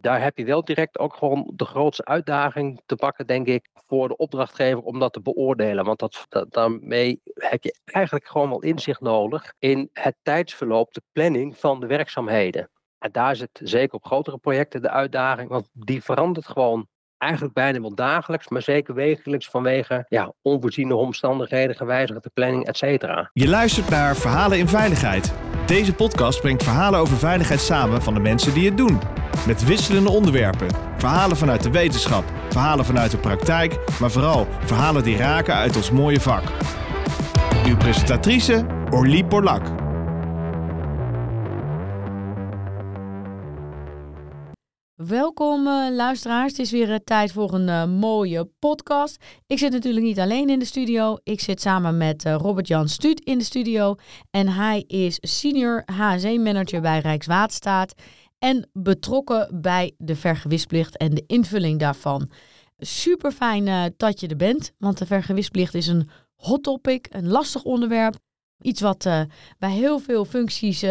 daar heb je wel direct ook gewoon de grootste uitdaging te pakken, denk ik, voor de opdrachtgever om dat te beoordelen. Want dat, daarmee heb je eigenlijk gewoon wel inzicht nodig in het tijdsverloop, de planning van de werkzaamheden. En daar zit zeker op grotere projecten de uitdaging, want die verandert gewoon eigenlijk bijna wel dagelijks, maar zeker wekelijks vanwege ja, onvoorziene omstandigheden, gewijzigde planning, et cetera. Je luistert naar Verhalen in Veiligheid. Deze podcast brengt verhalen over veiligheid samen van de mensen die het doen. Met wisselende onderwerpen. Verhalen vanuit de wetenschap, verhalen vanuit de praktijk, maar vooral verhalen die raken uit ons mooie vak. Uw presentatrice Orlie Borlak. Welkom uh, luisteraars, het is weer uh, tijd voor een uh, mooie podcast. Ik zit natuurlijk niet alleen in de studio, ik zit samen met Robert-Jan Stuut in de studio. En hij is senior HSE-manager bij Rijkswaterstaat en betrokken bij de vergewisplicht en de invulling daarvan. Super fijn dat je er bent, want de vergewisplicht is een hot topic, een lastig onderwerp. Iets wat bij heel veel functies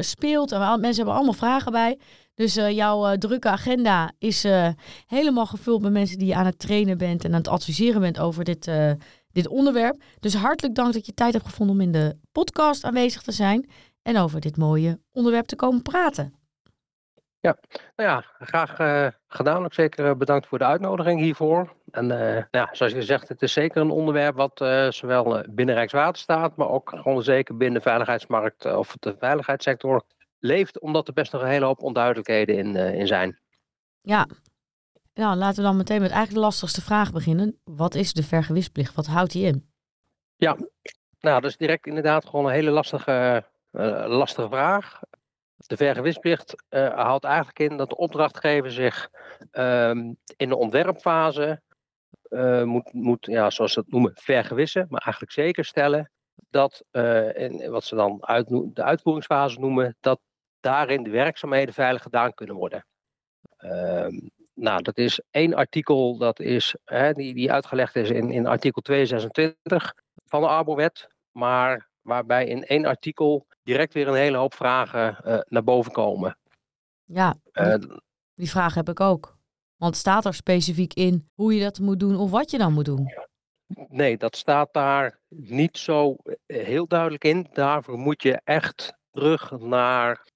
speelt en mensen hebben allemaal vragen bij. Dus uh, jouw uh, drukke agenda is uh, helemaal gevuld met mensen die je aan het trainen bent en aan het adviseren bent over dit, dit onderwerp. Dus hartelijk dank dat je tijd hebt gevonden om in de podcast aanwezig te zijn en over dit mooie onderwerp te komen praten. Ja, nou ja, graag gedaan. Ook zeker bedankt voor de uitnodiging hiervoor. En nou ja, zoals je zegt, het is zeker een onderwerp wat zowel binnen Rijkswaterstaat, maar ook gewoon zeker binnen de veiligheidsmarkt of de veiligheidssector leeft, omdat er best nog een hele hoop onduidelijkheden in, uh, in zijn. Ja, nou, laten we dan meteen met eigenlijk de lastigste vraag beginnen. Wat is de vergewisplicht? Wat houdt die in? Ja, nou, dat is direct inderdaad gewoon een hele lastige, uh, lastige vraag. De vergewisplicht uh, houdt eigenlijk in dat de opdrachtgever zich uh, in de ontwerpfase moet, moet ja, zoals ze het noemen, vergewissen, maar eigenlijk zeker stellen dat, in, wat ze dan uit, de uitvoeringsfase noemen, dat daarin de werkzaamheden veilig gedaan kunnen worden. Ehm, nou, dat is één artikel dat is, hè, die, die uitgelegd is in, in artikel 226 van de Arbowet, maar waarbij in één artikel direct weer een hele hoop vragen uh, naar boven komen. Ja, uh, die vraag heb ik ook. Want staat er specifiek in hoe je dat moet doen of wat je dan moet doen? Nee, dat staat daar niet zo eh, heel duidelijk in. Daarvoor moet je echt terug naar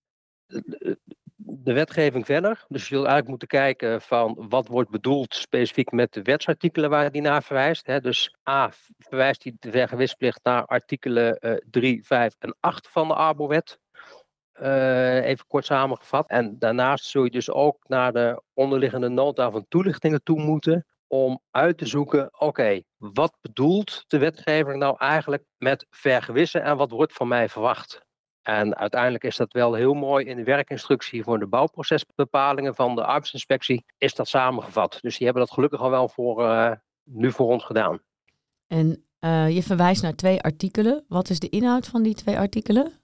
de wetgeving verder. Dus je zult eigenlijk moeten kijken van wat wordt bedoeld specifiek met de wetsartikelen waar die naar verwijst. Hè. Dus A, verwijst die de vergewisplicht naar artikelen uh, 3, 5 en 8 van de ARBO-wet. Uh, even kort samengevat. En daarnaast zul je dus ook naar de onderliggende nota van toelichtingen toe moeten om uit te zoeken, oké, wat bedoelt de wetgever nou eigenlijk met vergewissen en wat wordt van mij verwacht? En uiteindelijk is dat wel heel mooi in de werkinstructie voor de bouwprocesbepalingen van de arbeidsinspectie is dat samengevat. Dus die hebben dat gelukkig al wel voor, uh, nu voor ons gedaan. En uh, je verwijst naar twee artikelen. Wat is de inhoud van die twee artikelen?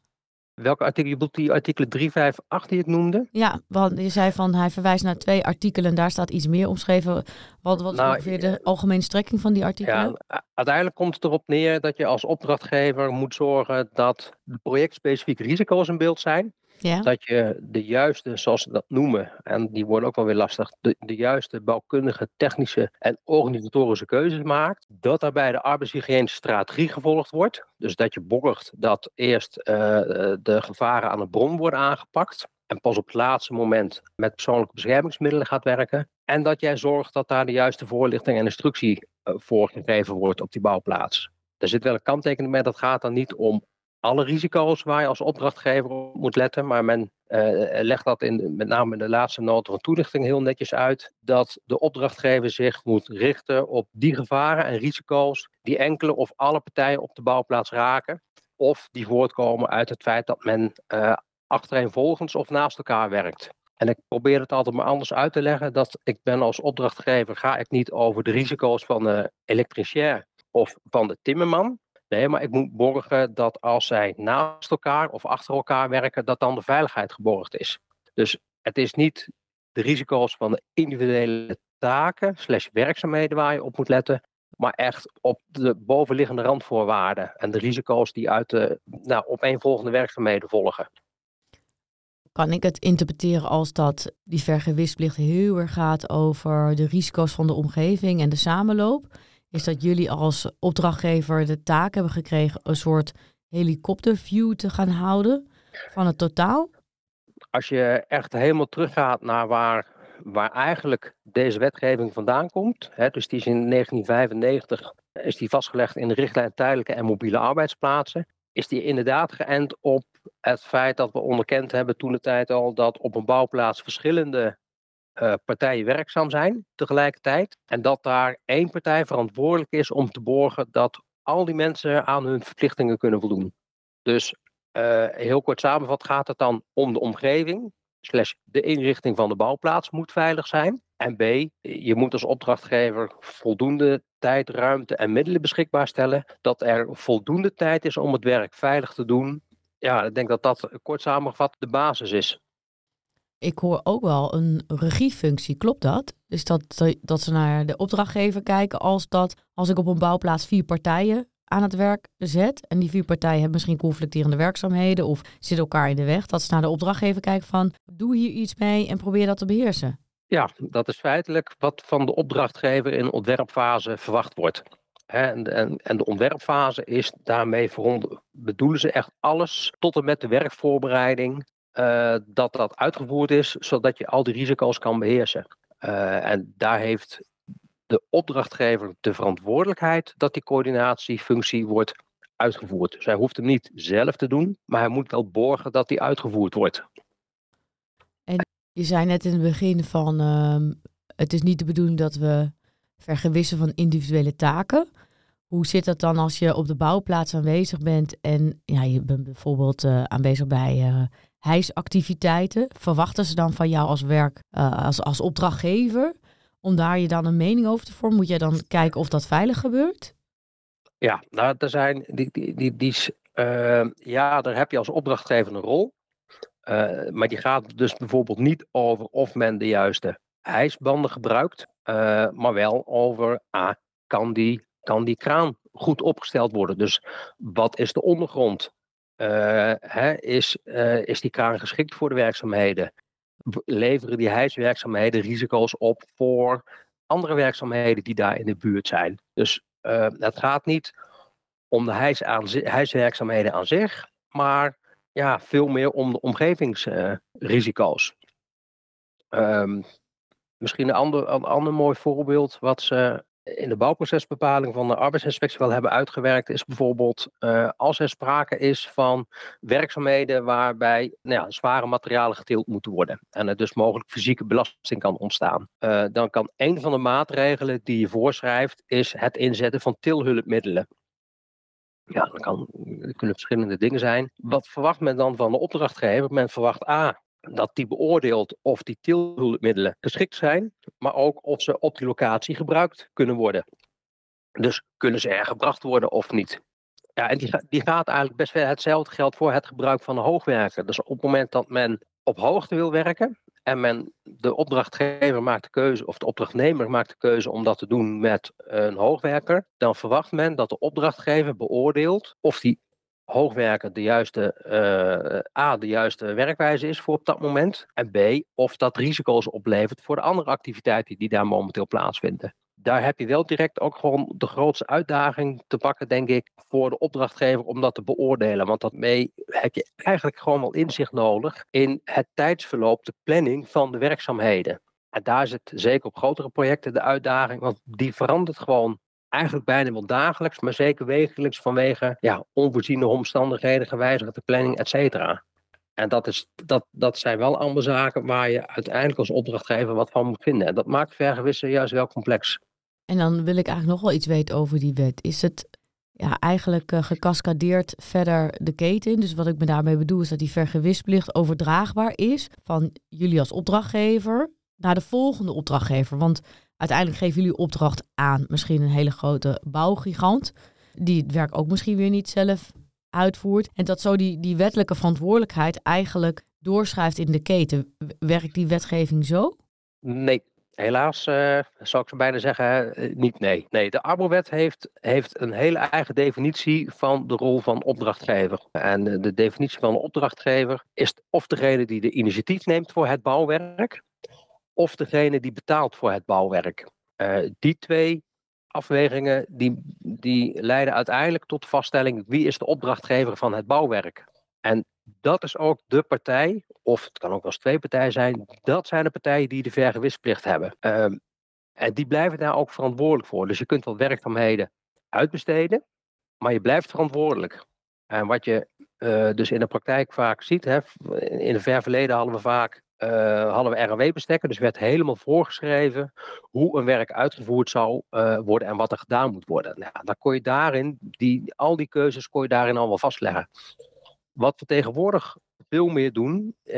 Welke artikel? Je bedoelt die artikelen 3, 5, 8 die ik noemde? Ja, want je zei van hij verwijst naar twee artikelen en daar staat iets meer omschreven. Wat, wat is nou, ongeveer de algemene strekking van die artikelen? Ja, uiteindelijk komt het erop neer dat je als opdrachtgever moet zorgen dat de projectspecifieke risico's in beeld zijn. Ja. Dat je de juiste, zoals ze dat noemen, en die worden ook wel weer lastig, de, juiste bouwkundige, technische en organisatorische keuzes maakt. Dat daarbij de arbeidshygiënische strategie gevolgd wordt. Dus dat je borgt dat eerst uh, de gevaren aan de bron worden aangepakt. En pas op het laatste moment met persoonlijke beschermingsmiddelen gaat werken. En dat jij zorgt dat daar de juiste voorlichting en instructie uh, voor gegeven wordt op die bouwplaats. Er zit wel een kanttekening bij, dat gaat dan niet om alle risico's waar je als opdrachtgever op moet letten. Maar men uh, legt dat in, met name in de laatste noten van toelichting heel netjes uit. Dat de opdrachtgever zich moet richten op die gevaren en risico's die enkele of alle partijen op de bouwplaats raken. Of die voortkomen uit het feit dat men uh, achtereenvolgens of naast elkaar werkt. En ik probeer het altijd maar anders uit te leggen. Dat ik ben als opdrachtgever, ga ik niet over de risico's van de elektricien of van de timmerman. Nee, maar ik moet borgen dat als zij naast elkaar of achter elkaar werken, dat dan de veiligheid geborgd is. Dus het is niet de risico's van de individuele taken slash werkzaamheden waar je op moet letten, maar echt op de bovenliggende randvoorwaarden en de risico's die uit de nou, opeenvolgende werkzaamheden volgen. kan ik het interpreteren als dat die vergewisplicht heel erg gaat over de risico's van de omgeving en de samenloop? Is dat jullie als opdrachtgever de taak hebben gekregen een soort helikopterview te gaan houden van het totaal? Als je echt helemaal teruggaat naar waar, waar eigenlijk deze wetgeving vandaan komt, hè, dus die is in 1995 is die vastgelegd in de richtlijn tijdelijke en mobiele arbeidsplaatsen, is die inderdaad geënt op het feit dat we onderkend hebben toen de tijd al dat op een bouwplaats verschillende uh, partijen werkzaam zijn tegelijkertijd. En dat daar één partij verantwoordelijk is om te borgen dat al die mensen aan hun verplichtingen kunnen voldoen. Dus uh, heel kort samenvat gaat het dan om de omgeving, slash de inrichting van de bouwplaats moet veilig zijn. En B, je moet als opdrachtgever voldoende tijd, ruimte en middelen beschikbaar stellen. Dat er voldoende tijd is om het werk veilig te doen. Ja, ik denk dat dat kort samengevat de basis is. Ik hoor ook wel een regiefunctie, klopt dat? Dus dat, dat ze naar de opdrachtgever kijken als dat als ik op een bouwplaats vier partijen aan het werk zet en die vier partijen hebben misschien conflicterende werkzaamheden of zitten elkaar in de weg, dat ze naar de opdrachtgever kijken van doe hier iets mee en probeer dat te beheersen. Ja, dat is feitelijk wat van de opdrachtgever in ontwerpfase verwacht wordt. En, en, en de ontwerpfase is daarmee bedoelen ze echt alles tot en met de werkvoorbereiding, uh, dat dat uitgevoerd is, zodat je al die risico's kan beheersen. Uh, en daar heeft de opdrachtgever de verantwoordelijkheid dat die coördinatiefunctie wordt uitgevoerd. Dus hoeft hem niet zelf te doen, maar hij moet wel borgen dat die uitgevoerd wordt. En je zei net in het begin van uh, het is niet de bedoeling dat we vergewissen van individuele taken. Hoe zit dat dan als je op de bouwplaats aanwezig bent en ja, je bent bijvoorbeeld uh, aanwezig bij uh, hijsactiviteiten? Verwachten ze dan van jou als werk, uh, als, als opdrachtgever, om daar je dan een mening over te vormen? Moet jij dan kijken of dat veilig gebeurt? Ja, nou, er zijn die, die, die, die ja, daar heb je als opdrachtgever een rol. Maar die gaat dus bijvoorbeeld niet over of men de juiste hijsbanden gebruikt, maar wel over ah, kan, die, kan die kraan goed opgesteld worden. Dus wat is de ondergrond? Uh, hè, is, is die kraan geschikt voor de werkzaamheden? Leveren die hijswerkzaamheden risico's op voor andere werkzaamheden die daar in de buurt zijn? Dus het gaat niet om de hijs aan, hijswerkzaamheden aan zich, maar ja, veel meer om de omgevingsrisico's. Um, misschien een ander, een ander mooi voorbeeld wat ze in de bouwprocesbepaling van de arbeidsinspectie wel hebben uitgewerkt, is bijvoorbeeld uh, als er sprake is van werkzaamheden waarbij nou ja, zware materialen geteeld moeten worden en er dus mogelijk fysieke belasting kan ontstaan. Uh, dan kan een van de maatregelen die je voorschrijft, is het inzetten van tilhulpmiddelen. Ja, dat, kan, dat kunnen verschillende dingen zijn. Wat verwacht men dan van de opdrachtgever? Men verwacht A, dat die beoordeelt of die tilhulpmiddelen geschikt zijn, maar ook of ze op die locatie gebruikt kunnen worden. Dus kunnen ze er gebracht worden of niet? Ja, en die, die gaat eigenlijk best wel hetzelfde geldt voor het gebruik van de hoogwerker. Dus op het moment dat men op hoogte wil werken, en men, de opdrachtgever maakt de keuze, of de opdrachtnemer maakt de keuze om dat te doen met een hoogwerker, dan verwacht men dat de opdrachtgever beoordeelt of die hoogwerker de juiste, uh, A, de juiste werkwijze is voor op dat moment, en B, of dat risico's oplevert voor de andere activiteiten die daar momenteel plaatsvinden daar heb je wel direct ook gewoon de grootste uitdaging te pakken, denk ik, voor de opdrachtgever om dat te beoordelen. Want daarmee heb je eigenlijk gewoon wel inzicht nodig in het tijdsverloop, de planning van de werkzaamheden. En daar zit zeker op grotere projecten de uitdaging, want die verandert gewoon eigenlijk bijna wel dagelijks, maar zeker wekelijks vanwege ja, onvoorziene omstandigheden, gewijzigde planning, et cetera. En dat, is, dat, dat zijn wel allemaal zaken waar je uiteindelijk als opdrachtgever wat van moet vinden. En dat maakt vergewissen juist wel complex. En dan wil ik eigenlijk nog wel iets weten over die wet. Is het ja, eigenlijk uh, gecascadeerd verder de keten? Dus wat ik me daarmee bedoel is dat die vergewisplicht overdraagbaar is van jullie als opdrachtgever naar de volgende opdrachtgever. Want uiteindelijk geven jullie opdracht aan misschien een hele grote bouwgigant, die het werk ook misschien weer niet zelf uitvoert. En dat zo die, die wettelijke verantwoordelijkheid eigenlijk doorschrijft in de keten. Werkt die wetgeving zo? Nee, helaas uh, zou ik zo bijna zeggen, niet nee. Nee, de Arbowet heeft, heeft een hele eigen definitie van de rol van opdrachtgever. En de definitie van een opdrachtgever is of degene die de initiatief neemt voor het bouwwerk, of degene die betaalt voor het bouwwerk. die twee afwegingen die, die leiden uiteindelijk tot de vaststelling wie is de opdrachtgever van het bouwwerk. En dat is ook de partij, of het kan ook wel eens twee partijen zijn, dat zijn de partijen die de vergewisplicht hebben. Ehm, en die blijven daar ook verantwoordelijk voor. Dus je kunt wel werkzaamheden uitbesteden, maar je blijft verantwoordelijk. En wat je uh, dus in de praktijk vaak ziet, hè, in het ver verleden hadden we vaak uh, hadden we RW-bestekken. Dus werd helemaal voorgeschreven hoe een werk uitgevoerd zou uh, worden en wat er gedaan moet worden. Nou, dan kon je daarin, die, al die keuzes kon je daarin al wel vastleggen. Wat we tegenwoordig veel meer doen, uh,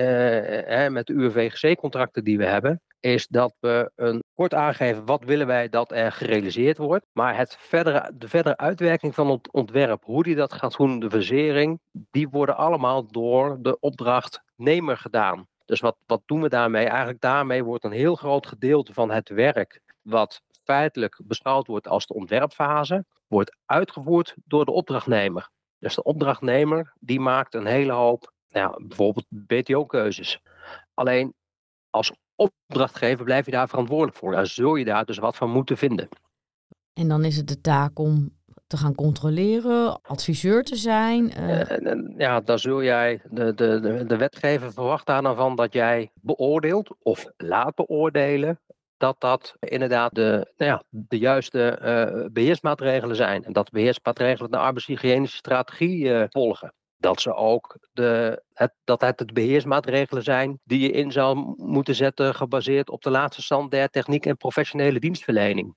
met de UWVGC-contracten die we hebben, is dat we een kort aangeven wat willen wij dat er gerealiseerd wordt. Maar het verdere, de verdere uitwerking van het ontwerp, hoe die dat gaat doen, de versering, die worden allemaal door de opdrachtnemer gedaan. Dus wat, wat doen we daarmee? Eigenlijk daarmee wordt een heel groot gedeelte van het werk, wat feitelijk beschouwd wordt als de ontwerpfase, wordt uitgevoerd door de opdrachtnemer. Dus de opdrachtnemer die maakt een hele hoop, nou bijvoorbeeld BTO-keuzes. Alleen als opdrachtgever blijf je daar verantwoordelijk voor. Daar zul je daar dus wat van moeten vinden. En dan is het de taak om te gaan controleren, adviseur te zijn? Uh... Ja, dan zul jij, de, de, de, wetgever verwacht daar dan van dat jij beoordeelt of laat beoordelen dat dat inderdaad de, nou ja, de juiste uh, beheersmaatregelen zijn. En dat beheersmaatregelen de arbeidshygiënische strategie uh, volgen. Dat ze ook de, het, dat het de beheersmaatregelen zijn die je in zou moeten zetten gebaseerd op de laatste stand der techniek en professionele dienstverlening.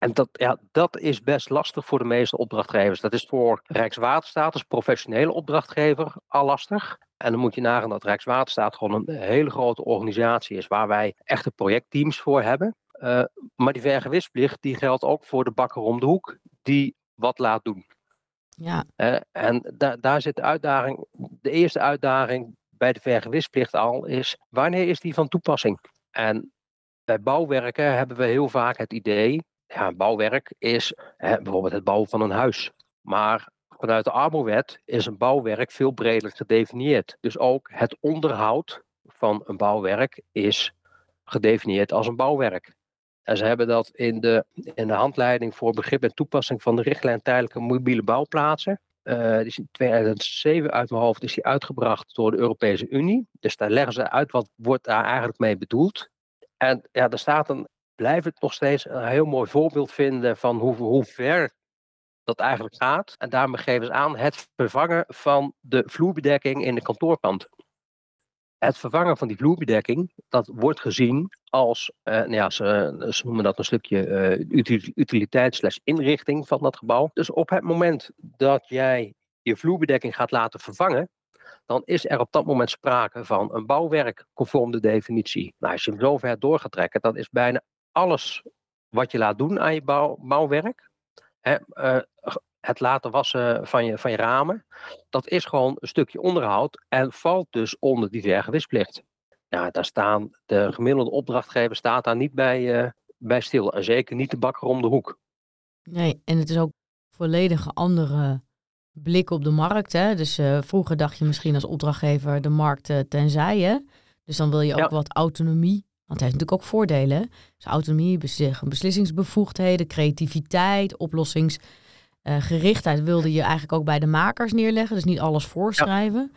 En dat, ja, dat is best lastig voor de meeste opdrachtgevers. Dat is voor Rijkswaterstaat als professionele opdrachtgever al lastig. En dan moet je nagaan dat Rijkswaterstaat gewoon een hele grote organisatie is waar wij echte projectteams voor hebben. Uh, maar die vergewisplicht die geldt ook voor de bakker om de hoek die wat laat doen. Ja. Uh, en da daar zit de uitdaging, de eerste uitdaging bij de vergewisplicht al is, wanneer is die van toepassing? En bij bouwwerken hebben we heel vaak het idee ja, bouwwerk is hè, bijvoorbeeld het bouwen van een huis. Maar vanuit de ARMO-wet is een bouwwerk veel breder gedefinieerd. Dus ook het onderhoud van een bouwwerk is gedefinieerd als een bouwwerk. En ze hebben dat in de, in de handleiding voor begrip en toepassing van de richtlijn tijdelijke mobiele bouwplaatsen. Uh, die is in 2007 uit mijn hoofd is die uitgebracht door de Europese Unie. Dus daar leggen ze uit wat wordt daar eigenlijk mee bedoeld. En ja, er staat een blijf het nog steeds een heel mooi voorbeeld vinden van hoe, hoe ver dat eigenlijk gaat. En daarmee geven ze aan het vervangen van de vloerbedekking in de kantoorpand. Het vervangen van die vloerbedekking, dat wordt gezien als, uh, nou ja, ze, ze, noemen dat een stukje uh, utiliteit slash inrichting van dat gebouw. Dus op het moment dat jij je vloerbedekking gaat laten vervangen, dan is er op dat moment sprake van een bouwwerk conform de definitie. Nou, als je hem zo ver door gaat trekken, dan is bijna alles wat je laat doen aan je bouw, bouwwerk, hè, uh, het laten wassen van je, van je ramen, dat is gewoon een stukje onderhoud en valt dus onder die vergewisplicht. Ja, daar staan de gemiddelde opdrachtgever staat daar niet bij, uh, bij stil. En zeker niet de bakker om de hoek. Nee, en het is ook volledig een andere blik op de markt. Hè? Dus uh, vroeger dacht je misschien als opdrachtgever de markt uh, tenzij. Hè? Dus dan wil je ook ja. wat autonomie want het heeft natuurlijk ook voordelen. Dus autonomie, beslissingsbevoegdheden, creativiteit, oplossingsgerichtheid wilde je eigenlijk ook bij de makers neerleggen. Dus niet alles voorschrijven.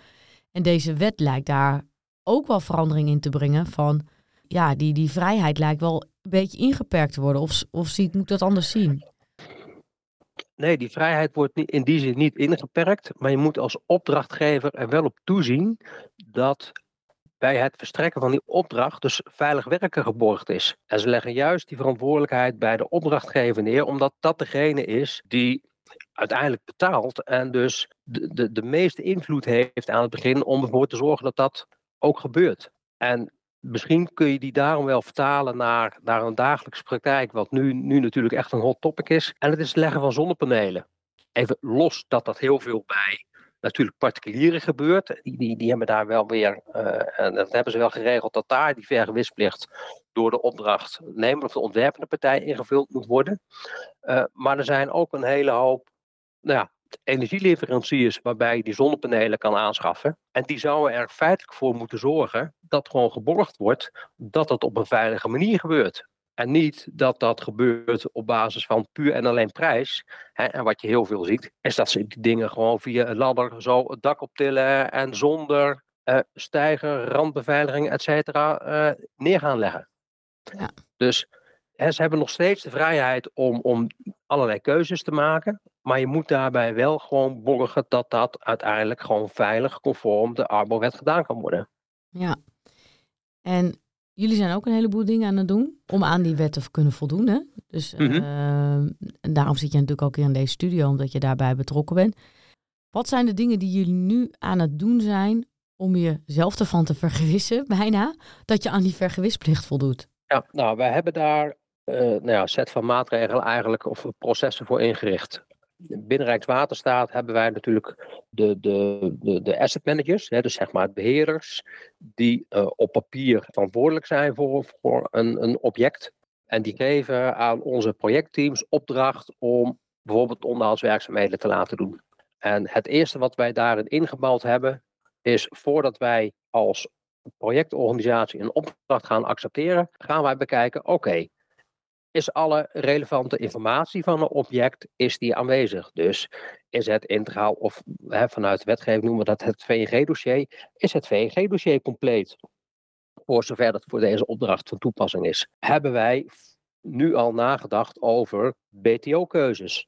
En deze wet lijkt daar ook wel verandering in te brengen van... Ja, die, die vrijheid lijkt wel een beetje ingeperkt te worden. Of, of ziet, moet dat anders zien? Nee, die vrijheid wordt in die zin niet ingeperkt. Maar je moet als opdrachtgever er wel op toezien dat bij het verstrekken van die opdracht dus veilig werken geborgd is. En ze leggen juist die verantwoordelijkheid bij de opdrachtgever neer, omdat dat degene is die uiteindelijk betaalt en dus de, de, de meeste invloed heeft aan het begin om ervoor te zorgen dat dat ook gebeurt. En misschien kun je die daarom wel vertalen naar, naar een dagelijkse praktijk, wat nu, nu natuurlijk echt een hot topic is. En het is het leggen van zonnepanelen. Even los dat dat heel veel bij natuurlijk particulieren gebeurt. Die, die, die hebben daar wel weer, uh, en dat hebben ze wel geregeld, dat daar die vergewisplicht door de opdrachtnemer of de ontwerpende partij ingevuld moet worden. Uh, maar er zijn ook een hele hoop nou ja, energieleveranciers waarbij je die zonnepanelen kan aanschaffen. En die zouden er feitelijk voor moeten zorgen dat gewoon geborgd wordt dat het op een veilige manier gebeurt. En niet dat dat gebeurt op basis van puur en alleen prijs. Hè, en wat je heel veel ziet, is dat ze die dingen gewoon via een ladder zo het dak optillen en zonder uh, stijger, randbeveiliging, et cetera, uh, neer gaan leggen. Ja. Dus hè, ze hebben nog steeds de vrijheid om, om allerlei keuzes te maken. Maar je moet daarbij wel gewoon borgen dat dat uiteindelijk gewoon veilig, conform de Arbowet gedaan kan worden. Ja, en jullie zijn ook een heleboel dingen aan het doen om aan die wet te kunnen voldoen. Hè? Dus mm en daarom zit je natuurlijk ook hier in deze studio, omdat je daarbij betrokken bent. Wat zijn de dingen die jullie nu aan het doen zijn om jezelf ervan te vergewissen, bijna, dat je aan die vergewisplicht voldoet? Ja, nou, wij hebben daar uh, nou ja, een set van maatregelen eigenlijk, of processen voor ingericht binnen Rijkswaterstaat hebben wij natuurlijk de, de, de, de asset managers, hè, dus zeg maar beheerders, die uh, op papier verantwoordelijk zijn voor, voor een, een object. En die geven aan onze projectteams opdracht om bijvoorbeeld onderhoudswerkzaamheden te laten doen. En het eerste wat wij daarin ingebouwd hebben, is voordat wij als projectorganisatie een opdracht gaan accepteren, gaan wij bekijken, oké, is alle relevante informatie van een object is die aanwezig. Dus is het integraal of hè, vanuit de wetgeving noemen we dat het VNG-dossier, is het VNG-dossier compleet? Voor zover dat voor deze opdracht van toepassing is. Hebben wij nu al nagedacht over BTO-keuzes?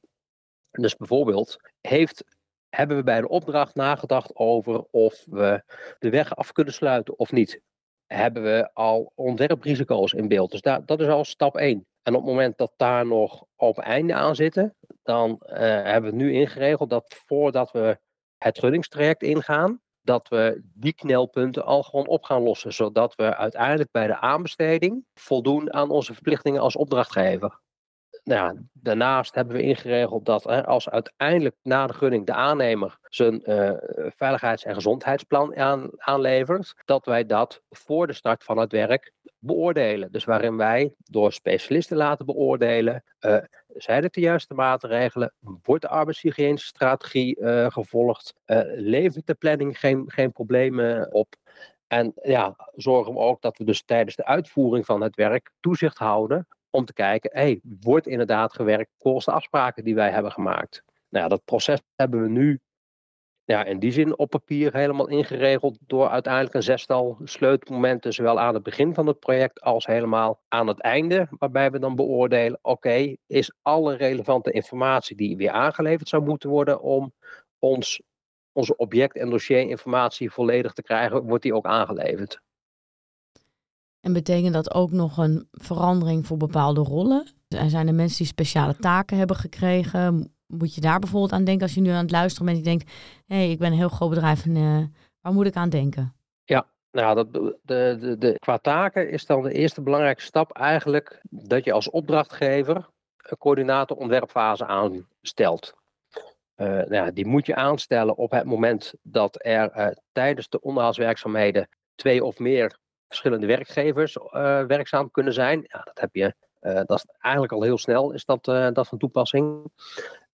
Dus bijvoorbeeld, heeft, hebben we bij de opdracht nagedacht over of we de weg af kunnen sluiten of niet? Hebben we al ontwerprisico's in beeld? Dus daar, dat is al stap 1. En op het moment dat daar nog open einde aan zitten, dan uh, hebben we nu ingeregeld dat voordat we het gunningstraject ingaan, dat we die knelpunten al gewoon op gaan lossen, zodat we uiteindelijk bij de aanbesteding voldoen aan onze verplichtingen als opdrachtgever nou daarnaast hebben we ingeregeld dat hè, als uiteindelijk na de gunning de aannemer zijn uh, veiligheids- en gezondheidsplan aan, aanlevert, dat wij dat voor de start van het werk beoordelen. Dus waarin wij door specialisten laten beoordelen, uh, zijn het de juiste maatregelen, wordt de arbeidshygiënische strategie uh, gevolgd, levert de planning geen, geen problemen op. En ja, zorgen we ook dat we dus tijdens de uitvoering van het werk toezicht houden om te kijken, hey, wordt inderdaad gewerkt volgens de afspraken die wij hebben gemaakt? Nou ja, dat proces hebben we nu ja, in die zin op papier helemaal ingeregeld door uiteindelijk een zestal sleutelmomenten, zowel aan het begin van het project als helemaal aan het einde, waarbij we dan beoordelen, oké, is alle relevante informatie die weer aangeleverd zou moeten worden om ons, onze object- en dossierinformatie volledig te krijgen, wordt die ook aangeleverd. En betekent dat ook nog een verandering voor bepaalde rollen? Er zijn er mensen die speciale taken hebben gekregen? Moet je daar bijvoorbeeld aan denken als je nu aan het luisteren bent en denkt, hé, hey, ik ben een heel groot bedrijf en uh, waar moet ik aan denken? Ja, nou, dat, de, de, de, qua taken is dan de eerste belangrijke stap eigenlijk dat je als opdrachtgever een coördinator ontwerpfase aanstelt. Uh, nou ja, die moet je aanstellen op het moment dat er uh, tijdens de onderhoudswerkzaamheden twee of meer verschillende werkgevers uh, werkzaam kunnen zijn. Ja, dat heb je, uh, dat is eigenlijk al heel snel is dat, uh, dat van toepassing.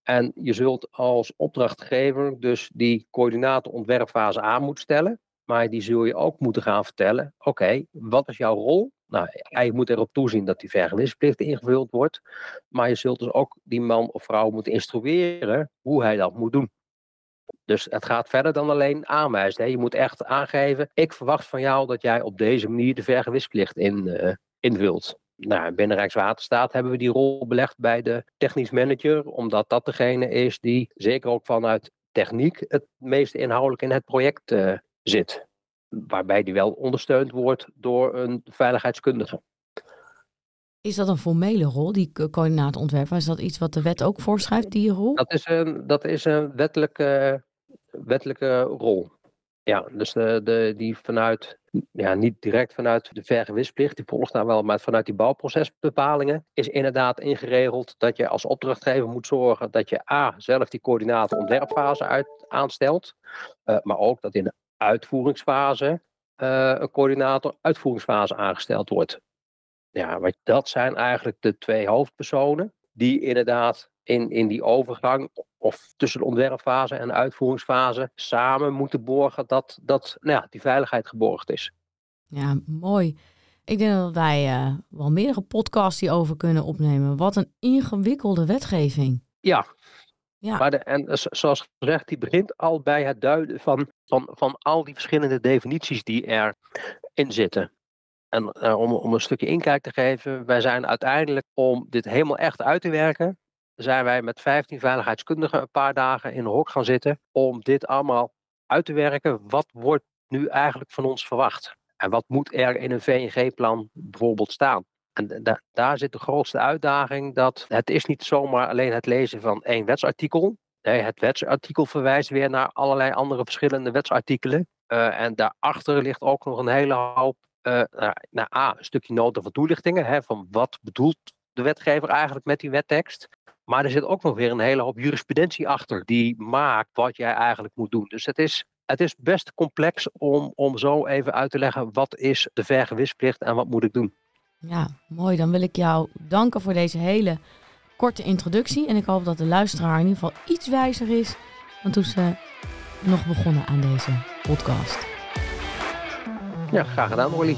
En je zult als opdrachtgever dus die coördinator ontwerpfase aan moeten stellen. Maar die zul je ook moeten gaan vertellen, oké, wat is jouw rol? Nou, hij moet erop toezien dat die vergunningsplicht ingevuld wordt. Maar je zult dus ook die man of vrouw moeten instrueren hoe hij dat moet doen. Dus het gaat verder dan alleen aanwijzen. Hè. Je moet echt aangeven, ik verwacht van jou dat jij op deze manier de vergewisplicht in, uh, invult. Nou, binnen Rijkswaterstaat hebben we die rol belegd bij de technisch manager, omdat dat degene is die zeker ook vanuit techniek het meest inhoudelijk in het project uh, zit. Waarbij die wel ondersteund wordt door een veiligheidskundige. Is dat een formele rol, die coördinaatontwerper? Is dat iets wat de wet ook voorschrijft, die rol? Dat is een, dat is een wettelijke wettelijke rol. Ja, dus de, die vanuit ja, niet direct vanuit de vergewisplicht, die volgt daar wel, maar vanuit die bouwprocesbepalingen is inderdaad ingeregeld dat je als opdrachtgever moet zorgen dat je A, zelf die coördinaten ontwerpfase uit, aanstelt, uh, maar ook dat in de uitvoeringsfase uh, een coördinator uitvoeringsfase aangesteld wordt. Ja, want dat zijn eigenlijk de twee hoofdpersonen die inderdaad in, in die overgang of tussen de ontwerpfase en de uitvoeringsfase samen moeten borgen dat, dat nou ja, die veiligheid geborgd is. Ja, mooi. Ik denk dat wij uh, wel meerdere podcasts hierover kunnen opnemen. Wat een ingewikkelde wetgeving. Ja. ja. Maar de, en zoals gezegd, die begint al bij het duiden van, van, van al die verschillende definities die erin zitten. En uh, om, om een stukje inkijk te geven, wij zijn uiteindelijk om dit helemaal echt uit te werken, zijn wij met 15 veiligheidskundigen een paar dagen in de hok gaan zitten om dit allemaal uit te werken. Wat wordt nu eigenlijk van ons verwacht? En wat moet er in een VNG-plan bijvoorbeeld staan? En da daar zit de grootste uitdaging dat het is niet zomaar alleen het lezen van één wetsartikel. Nee, het wetsartikel verwijst weer naar allerlei andere verschillende wetsartikelen. Uh, en daarachter ligt ook nog een hele hoop, uh, naar, naar A, een stukje noten van toelichtingen. Hè, van wat bedoelt de wetgever eigenlijk met die wettekst? Maar er zit ook nog weer een hele hoop jurisprudentie achter die maakt wat jij eigenlijk moet doen. Dus het is, het is best complex om, om zo even uit te leggen wat is de vergewisplicht en wat moet ik doen. Ja, mooi. Dan wil ik jou danken voor deze hele korte introductie. En ik hoop dat de luisteraar in ieder geval iets wijzer is dan toen ze nog begonnen aan deze podcast. Ja, graag gedaan, Olly.